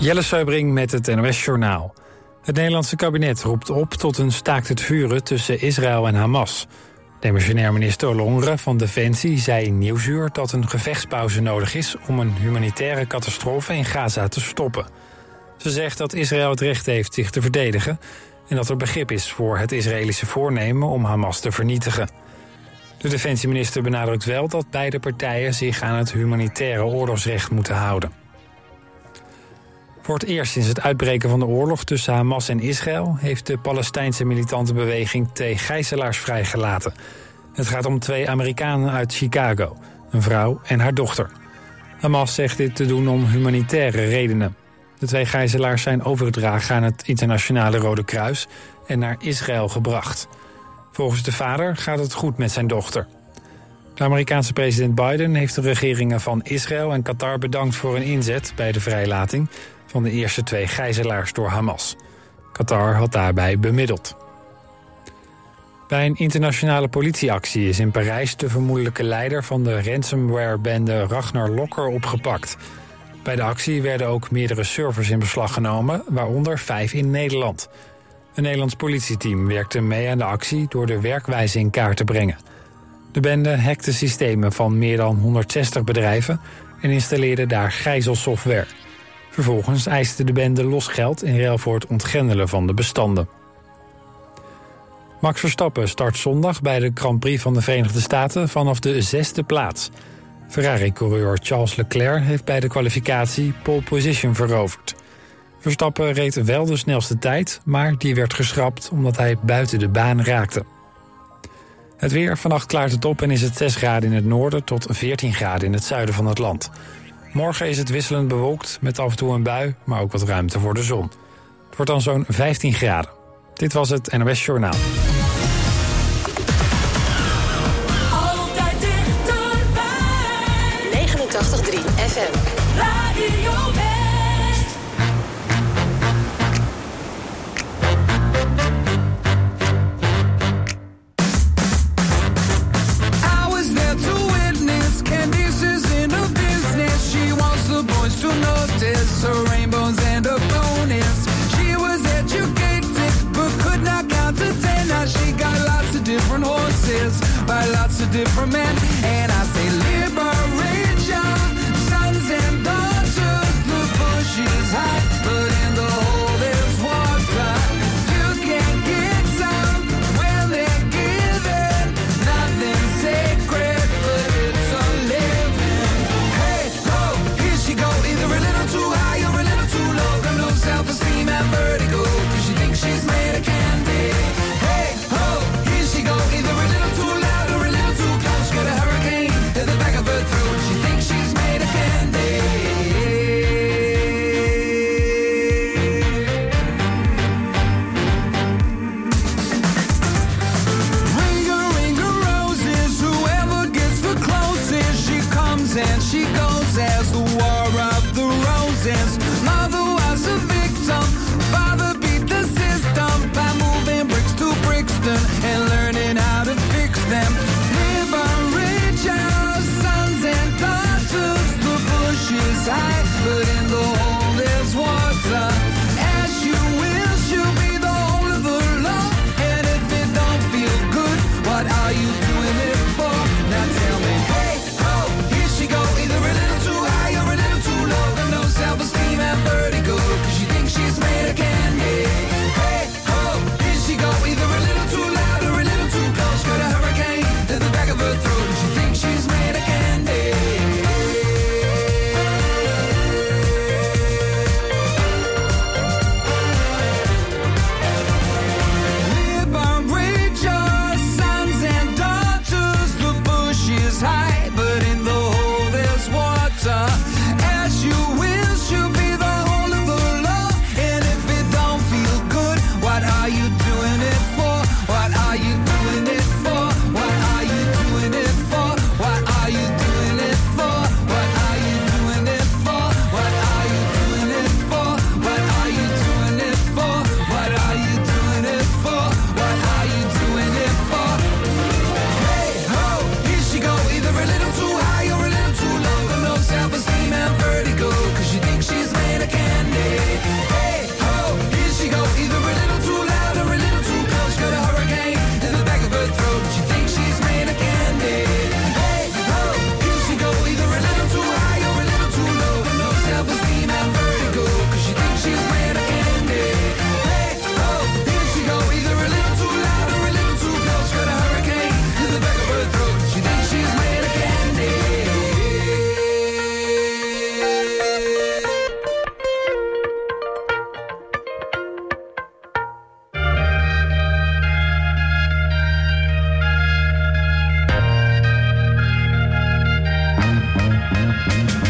Jelle Seubring met het NOS Journaal. Het Nederlandse kabinet roept op tot een staakt het vuren tussen Israël en Hamas. Demissionair minister Longre van Defensie zei in Nieuwsuur... dat een gevechtspauze nodig is om een humanitaire catastrofe in Gaza te stoppen. Ze zegt dat Israël het recht heeft zich te verdedigen... en dat er begrip is voor het Israëlische voornemen om Hamas te vernietigen. De defensieminister benadrukt wel dat beide partijen zich aan het humanitaire oorlogsrecht moeten houden. Voor het eerst sinds het uitbreken van de oorlog tussen Hamas en Israël... heeft de Palestijnse militante beweging twee gijzelaars vrijgelaten. Het gaat om twee Amerikanen uit Chicago, een vrouw en haar dochter. Hamas zegt dit te doen om humanitaire redenen. De twee gijzelaars zijn overgedragen aan het internationale Rode Kruis... en naar Israël gebracht. Volgens de vader gaat het goed met zijn dochter. De Amerikaanse president Biden heeft de regeringen van Israël en Qatar bedankt voor hun inzet bij de vrijlating van de eerste twee gijzelaars door Hamas. Qatar had daarbij bemiddeld. Bij een internationale politieactie is in Parijs de vermoedelijke leider van de ransomware-bende Ragnar Lokker opgepakt. Bij de actie werden ook meerdere servers in beslag genomen, waaronder vijf in Nederland. Een Nederlands politieteam werkte mee aan de actie door de werkwijze in kaart te brengen. De bende hackte systemen van meer dan 160 bedrijven en installeerde daar gijzelsoftware. Vervolgens eiste de bende los geld in ruil voor het ontgrendelen van de bestanden. Max Verstappen start zondag bij de Grand Prix van de Verenigde Staten vanaf de zesde plaats. Ferrari-coureur Charles Leclerc heeft bij de kwalificatie pole position veroverd. Verstappen reed wel de snelste tijd, maar die werd geschrapt omdat hij buiten de baan raakte. Het weer, vannacht klaart het op en is het 6 graden in het noorden tot 14 graden in het zuiden van het land. Morgen is het wisselend bewolkt met af en toe een bui, maar ook wat ruimte voor de zon. Het wordt dan zo'n 15 graden. Dit was het NOS Journaal. Música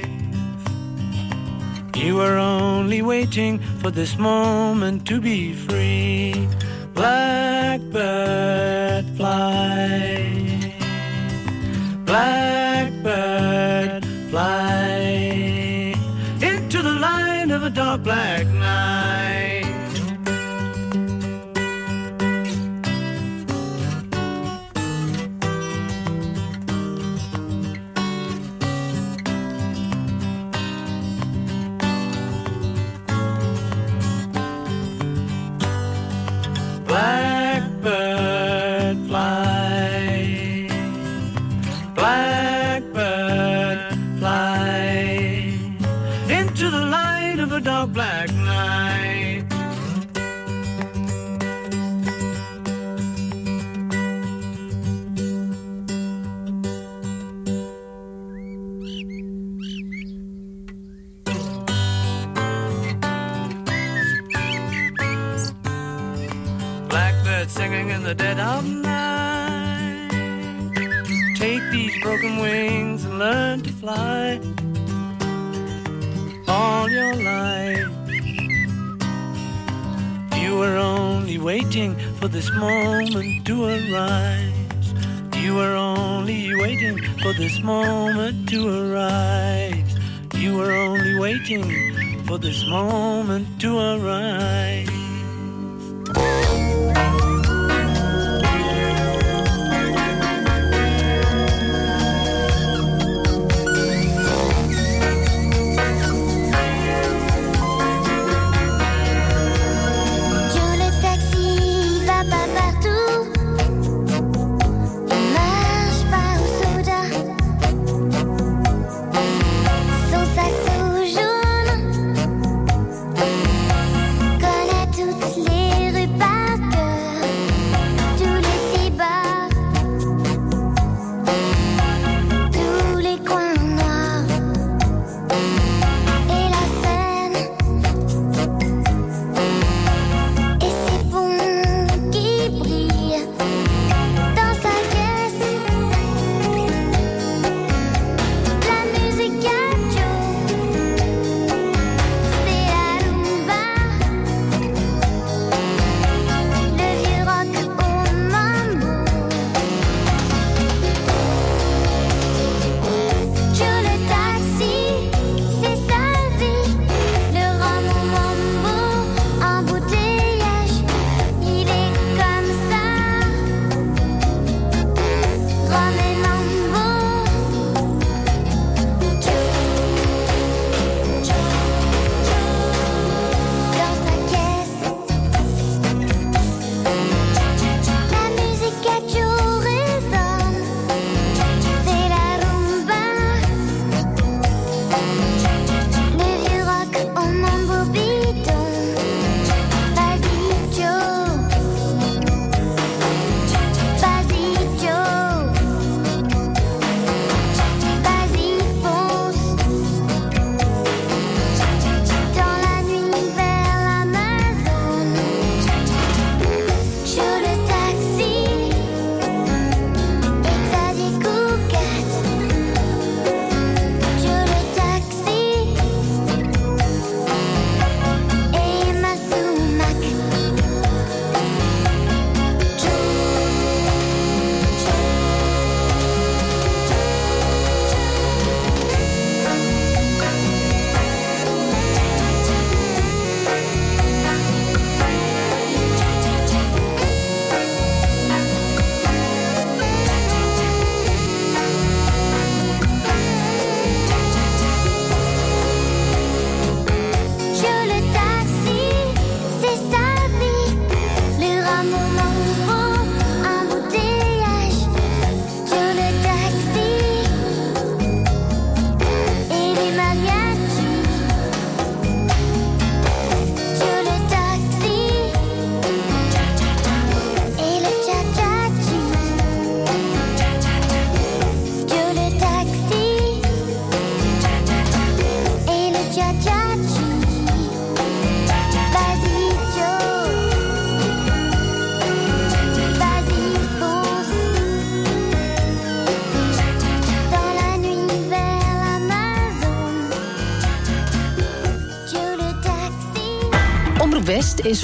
You were only waiting for this moment to be free. Blackbird fly. Blackbird fly into the light of a dark black night. This moment to arise. You were only waiting for this moment to arise. You were only waiting for this moment to arise.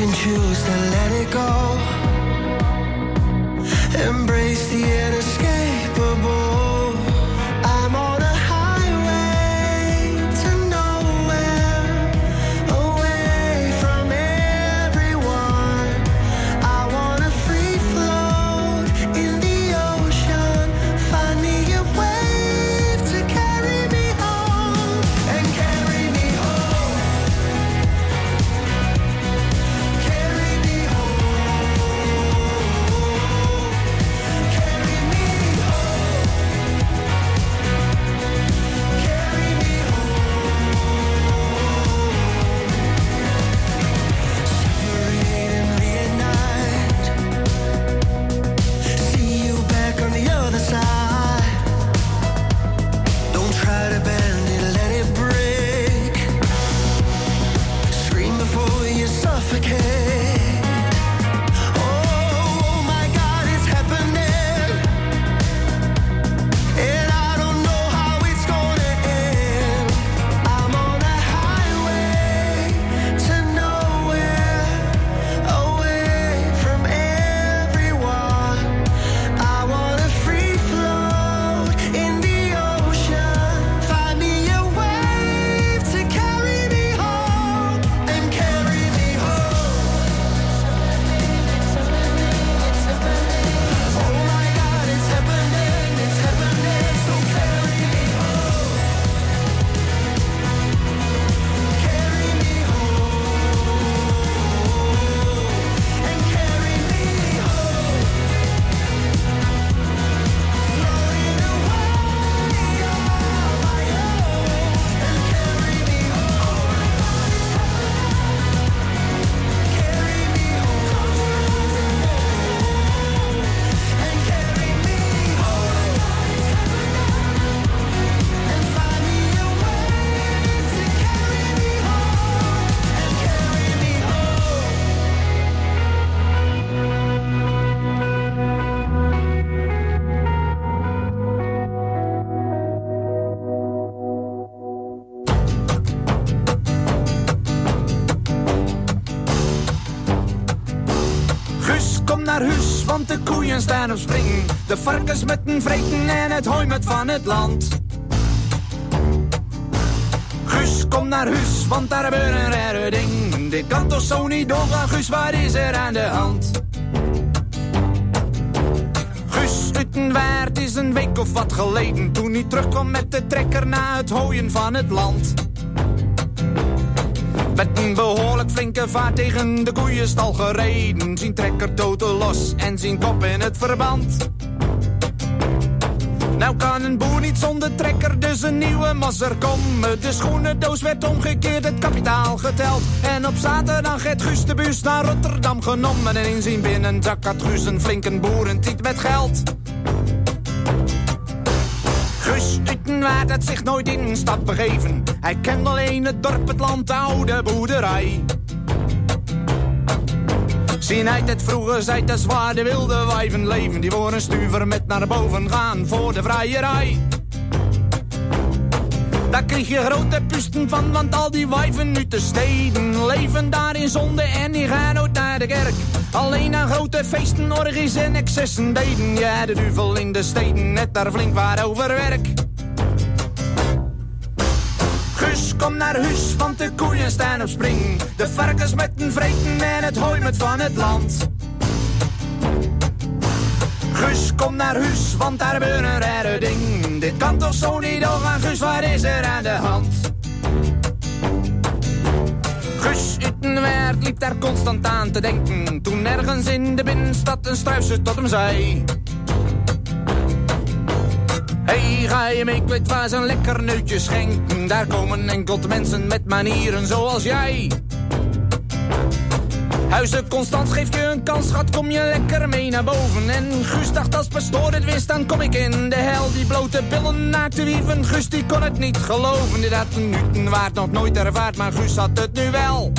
can choose to let it go. Embrace the inescapable. Varkens met een vreten en het hooi met van het land. Gus, kom naar huis, want daar gebeurt een rare ding. Dit kan toch zo niet doorgaan, Gus, wat is er aan de hand? Gus Uttenwaard is een week of wat geleden... toen hij terugkwam met de trekker na het hooien van het land. Met een behoorlijk flinke vaart tegen de koeienstal gereden. Zien trekker totaal los en zien kop in het verband. Nou kan een boer niet zonder trekker, dus een nieuwe masser komen. De schoenendoos werd omgekeerd, het kapitaal geteld. En op zaterdag het Guus de bus naar Rotterdam genomen. En in zijn binnenzak had Guus een flinke boerentiet met geld. Guus Utenwaard had zich nooit in een stad begeven. Hij kende alleen het dorp, het land, de oude boerderij. Zien uit het vroeger zijt de zwaar de wilde wijven leven. Die voor een stuver met naar boven gaan voor de vrijerij. Daar kreeg je grote pusten van, want al die wijven nu te steden leven daar in zonde en die gaan nooit naar de kerk. Alleen aan grote feesten, orgies en excessen deden. Ja, de duvel in de steden, net daar flink waar over werk. Kom naar huis, want de koeien staan op spring. De varkens met een vreten en het hooi met van het land. Guus, kom naar huis, want daar gebeurt een rare ding. Dit kan toch zo niet doorgaan, Guus, wat is er aan de hand? Guus Utenwaard liep daar constant aan te denken. Toen ergens in de binnenstad een struisje tot hem zei. Hey, ga je mee, ze een lekker neutje schenken. Daar komen enkel mensen met manieren zoals jij. Huizen Constant geeft je een kans, schat, kom je lekker mee naar boven. En Guus dacht als pastoor het wist, dan kom ik in de hel. Die blote billen naakte wieven, Guus die kon het niet geloven. Dit had een waard nog nooit ervaard, maar Guus had het nu wel.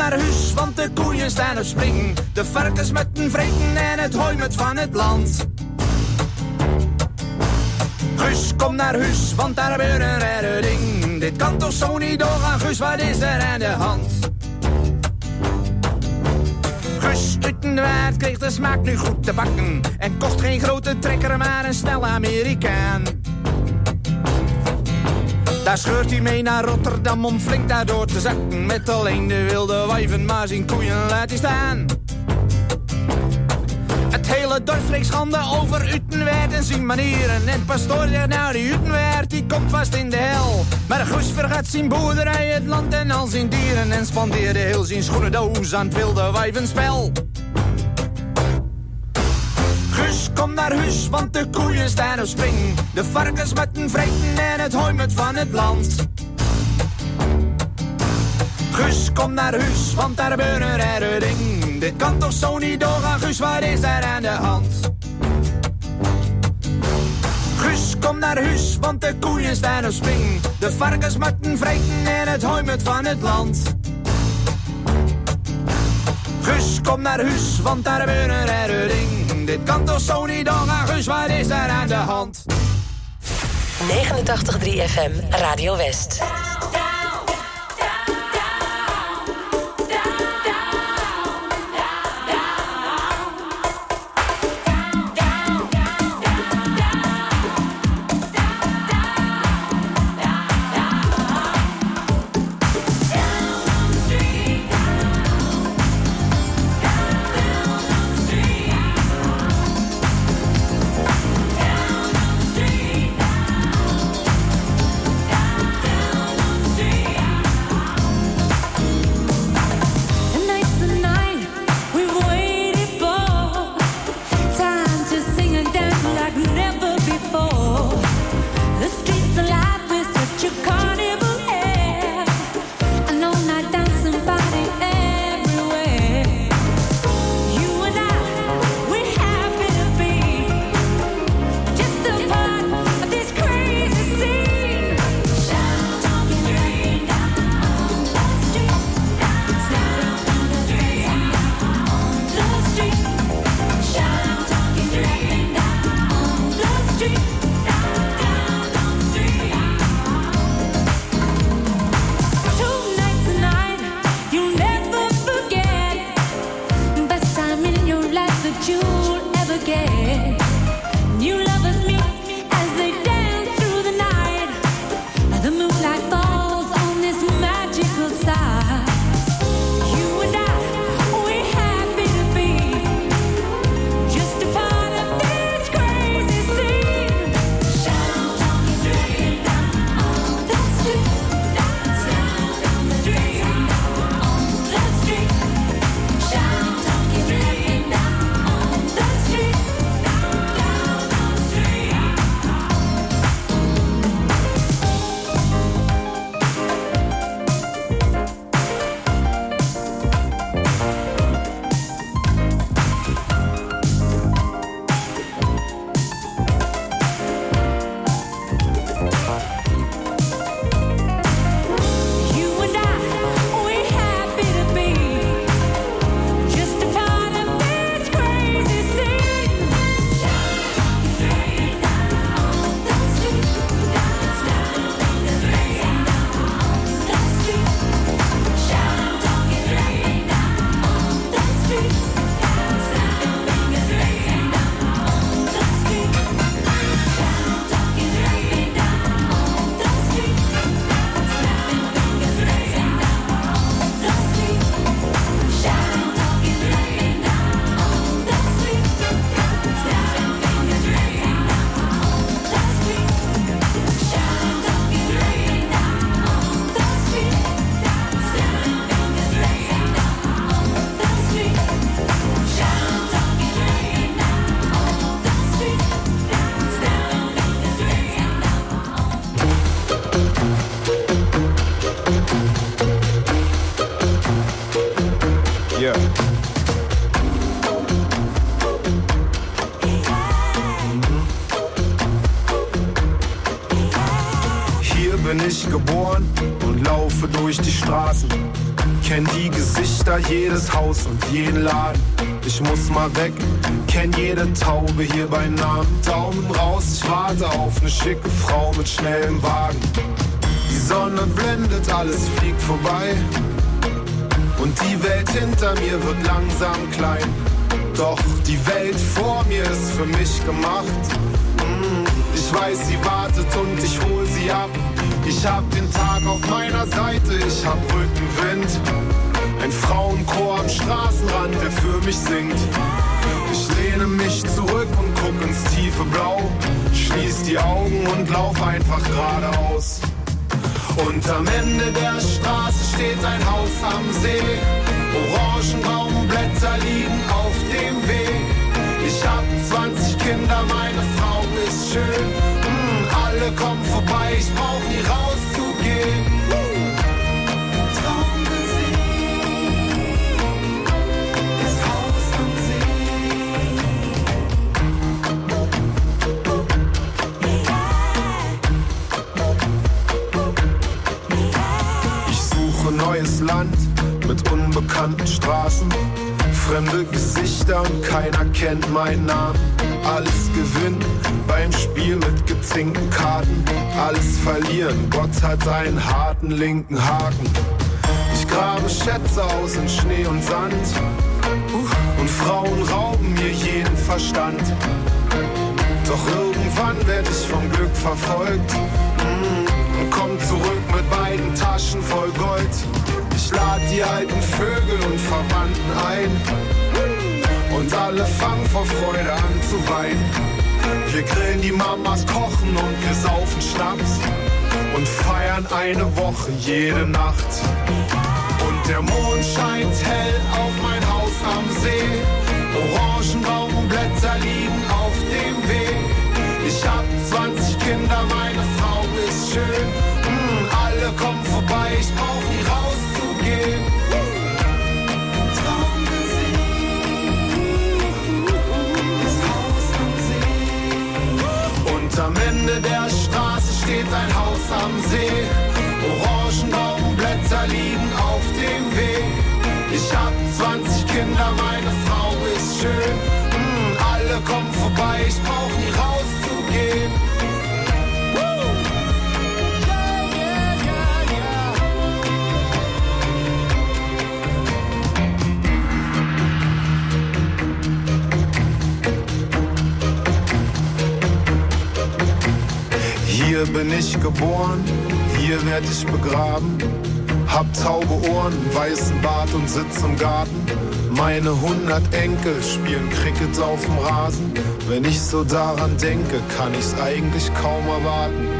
Naar huis, want de koeien staan op spring. De varkens met een vreten en het hooi met van het land. Guus, kom naar huis, want daar gebeurt een rare ding. Dit kan toch zo niet doorgaan, Guus, wat is er aan de hand? Guus Utenwaard kreeg de smaak nu goed te bakken. En kocht geen grote trekker, maar een snelle Amerikaan. Daar scheurt hij mee naar Rotterdam om flink daardoor te zakken. Met alleen de wilde wijven, maar zijn koeien laat hij staan. Het hele dorp spreekt schande over Utenwaard en zijn manieren. En pastoor zegt nou, die Utenwaard die komt vast in de hel. Maar Guus vergat zijn boerderij, het land en al zijn dieren. En spandeerde heel zijn schoenendoos aan het wilde wijvenspel. Guus, kom naar huis, want de koeien staan op spring. De varkens met een vreten en het hooi met van het land. Guus, kom naar huis, want daar gebeurt een rare ding. Dit kan toch zo niet doorgaan, Guus, wat is daar aan de hand? Guus, kom naar huis, want de koeien staan op spring. De varkens met een vreten en het hooi met van het land. Guus, kom naar huis, want daar gebeurt een rare ding. Dit kan toch zo niet doorgaan, is daar aan de hand? 89.3 FM, Radio West. Gesichter, jedes Haus und jeden Laden. Ich muss mal weg, kenn jede Taube hier bei Namen. Daumen raus, ich warte auf ne schicke Frau mit schnellem Wagen. Die Sonne blendet, alles fliegt vorbei. Und die Welt hinter mir wird langsam klein. Doch die Welt vor mir ist für mich gemacht. Mm, Ich weiß, sie wartet und ich hol sie ab. Ich hab den Tag auf meiner Seite, ich hab Rückenwind. Ein Frauenchor am Straßenrand, der für mich singt. Ich lehne mich zurück und guck ins tiefe Blau. Schließ die Augen und lauf einfach geradeaus. Und am Ende der Straße steht ein Haus am See. Orangenbaumblätter liegen auf dem Weg. Ich hab 20 Kinder, meine Frau ist schön. Mm, alle kommen vorbei, ich brauch nie rauszugehen. Unbekannten Straßen. Fremde Gesichter und keiner kennt meinen Namen. Alles gewinnen beim Spiel mit gezinkten Karten. Alles verlieren, Gott hat einen harten linken Haken. Ich grabe Schätze aus in Schnee und Sand. Und Frauen rauben mir jeden Verstand. Doch irgendwann werd ich vom Glück verfolgt. Mm, Und komm zurück mit beiden Taschen voll Gold. Ich lad die alten Vögel und Verwandten ein. Und alle fangen vor Freude an zu weinen. Wir grillen die Mamas, kochen und wir saufen Schnaps. Und feiern eine Woche jede Nacht. Und der Mond scheint hell auf mein Haus am See. Orangenbaumblätter liegen auf dem Weg. Ich hab 20 Kinder, meine Frau ist schön. Mm, alle kommen vorbei, ich brauch nie rauszugehen. Am Ende der Straße steht ein Haus am See. Orangenbaumblätter liegen auf dem Weg. Ich hab 20 Kinder, meine Frau ist schön. Mm, alle kommen vorbei, ich brauch nie rauszugehen. Hier bin ich geboren, hier werd ich begraben. Hab taube Ohren, weißen Bart und sitz im Garten. Meine hundert Enkel spielen Cricket auf dem Rasen. Wenn ich so daran denke, kann ich's eigentlich kaum erwarten.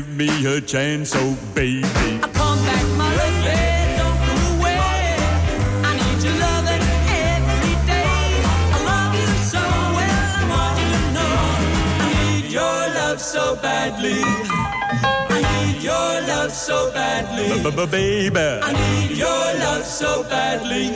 give me a chance, oh baby. I come back, my lady, don't go away. I need your loving every day. I love you so well, I want you to know. I need your love so badly. I need your love so badly. B -b -b baby. I need your love so badly.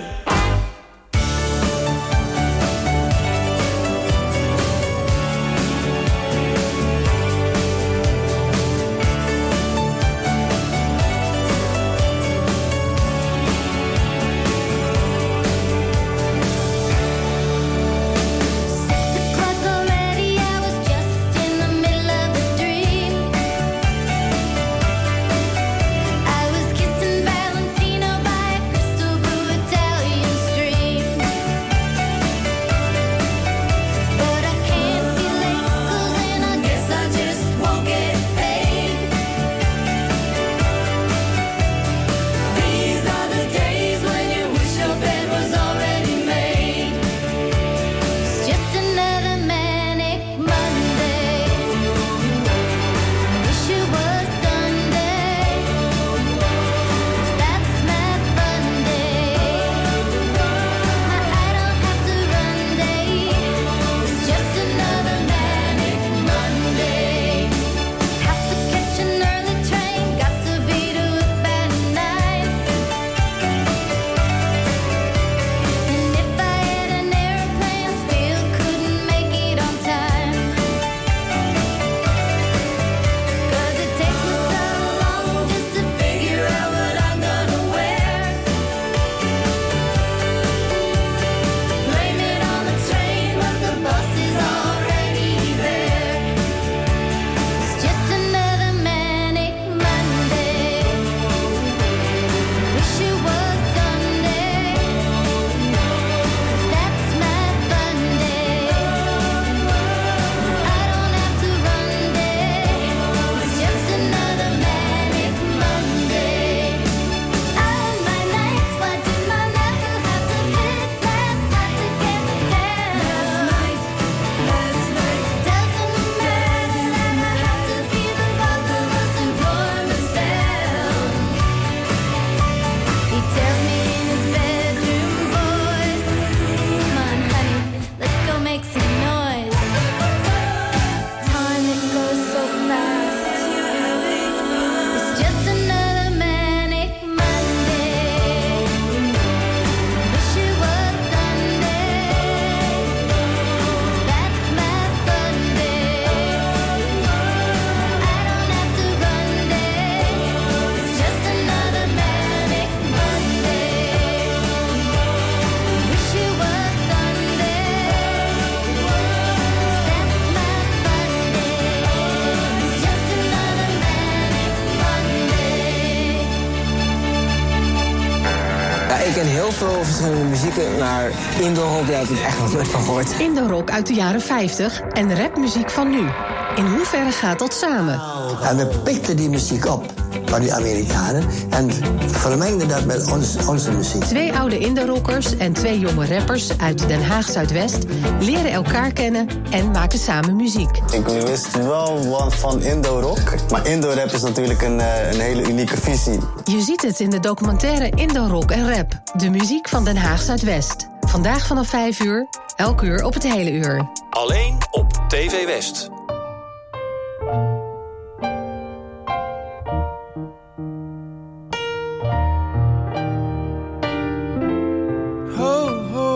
Veel verschillende muzieken, maar indoor rock daar heb ik echt nog nooit van gehoord. Indo-rock uit de jaren 50 en rapmuziek van nu. In hoeverre gaat dat samen? En we pikten die muziek op van die Amerikanen en vermengden dat met ons, onze muziek. Twee oude Indo-rockers en twee jonge rappers uit Den Haag Zuidwest leren elkaar kennen en maken samen muziek. Ik wist wel wat van Indo-rock, maar Indo-rap is natuurlijk een, eh, een hele unieke visie. Je ziet het in de documentaire Indo-rock en rap. De muziek van Den Haag Zuidwest. Vandaag vanaf 5 uur, elk uur op het hele uur. Alleen op TV West. Ho, ho.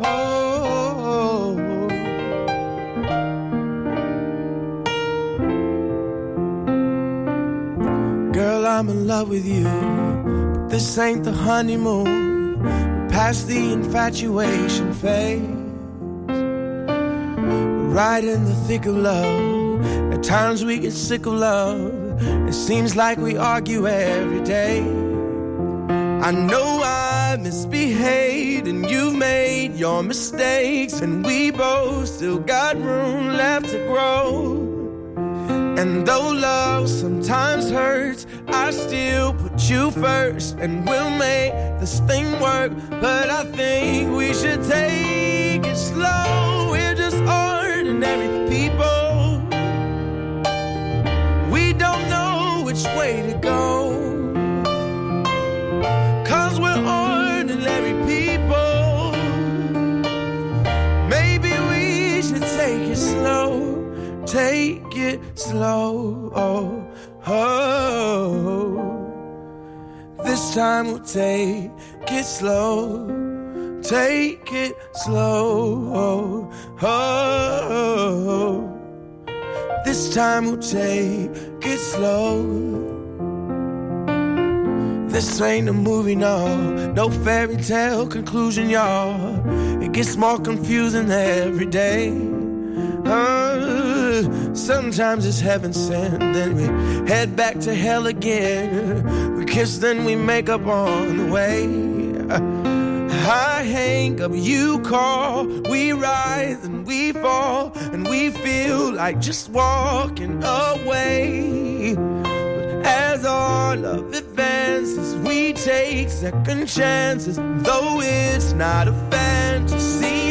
Ho, Girl, I'm in love with you. This ain't the honeymoon. Past the infatuation phase. We're right in the thick of love. At times we get sick of love. It seems like we argue every day. I know I misbehaved and you've made your mistakes, and we both still got room left to grow. And though love sometimes hurts, I still you first, and we'll make this thing work. But I think we should take it slow. We're just ordinary people. We don't know which way to go. Cause we're ordinary people. Maybe we should take it slow. Take it slow. Time we'll take it slow. Take it slow. Oh, oh. This time we'll take it slow. This ain't a movie, no. No fairy tale conclusion, y'all. It gets more confusing every day. Sometimes it's heaven sent, then we head back to hell again. We kiss, then we make up on the way. I hang up, you call, we rise and we fall, and we feel like just walking away. But as our love advances, we take second chances. Though it's not a fantasy,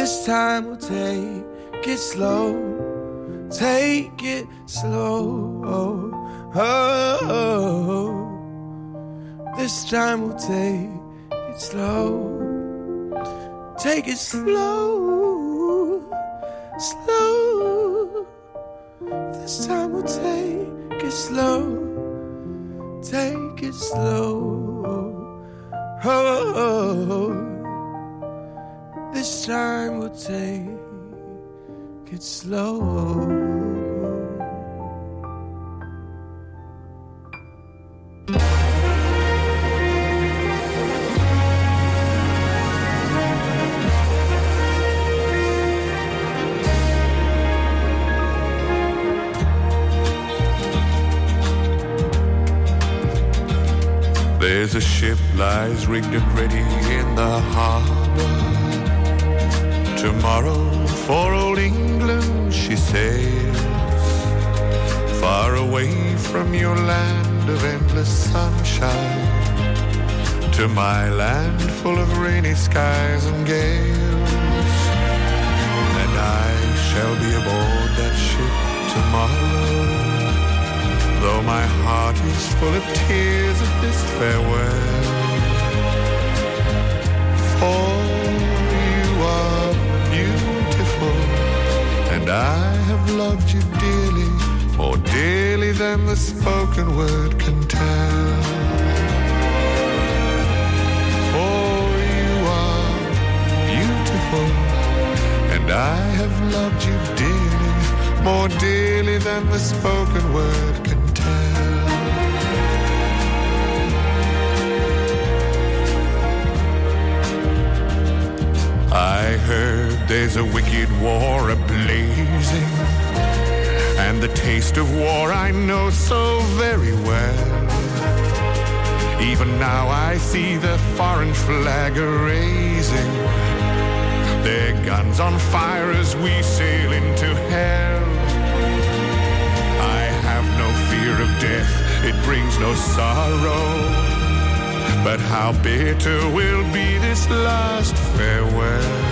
This time we'll take it slow. Take it slow. Oh, oh, oh. This time we'll take it slow. Take it slow. Slow. This time we'll take it slow. Take it slow. Oh, this time we'll take it slow. There's a ship lies rigged and ready in the harbor. Tomorrow for old England she sails. Far away from your land of endless sunshine. To my land full of rainy skies and gales. And I shall be aboard that ship tomorrow. Though my heart is full of tears at this farewell. For I have loved you dearly, more dearly than the spoken word can tell. For you are beautiful, and I have loved you dearly, more dearly than the spoken word can there's a wicked war ablazing, and the taste of war I know so very well. Even now I see the foreign flag raising, their guns on fire as we sail into hell. I have no fear of death, it brings no sorrow. But how bitter will be this last farewell.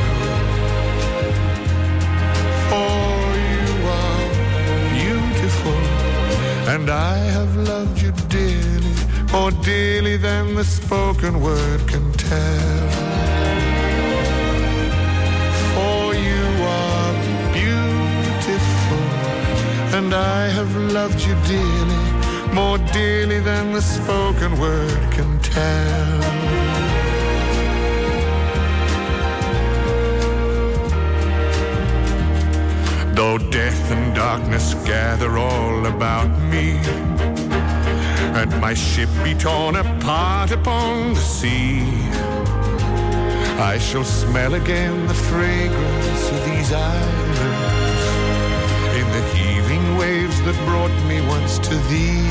And I have loved you dearly, more dearly than the spoken word can tell. For you are beautiful, and I have loved you dearly, more dearly than the spoken word can tell. Though death and darkness gather all about me, and my ship be torn apart upon the sea, I shall smell again the fragrance of these islands in the heaving waves that brought me once to thee.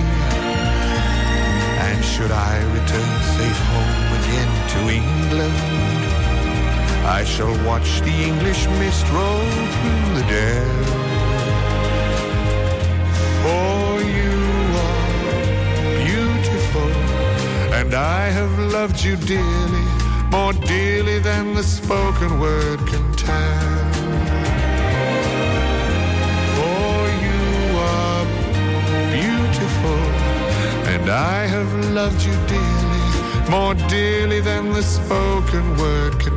And should I return safe home again to England, I shall watch the English mist roll through the dell. For you are beautiful, and I have loved you dearly, more dearly than the spoken word can tell. For you are beautiful, and I have loved you dearly, more dearly than the spoken word can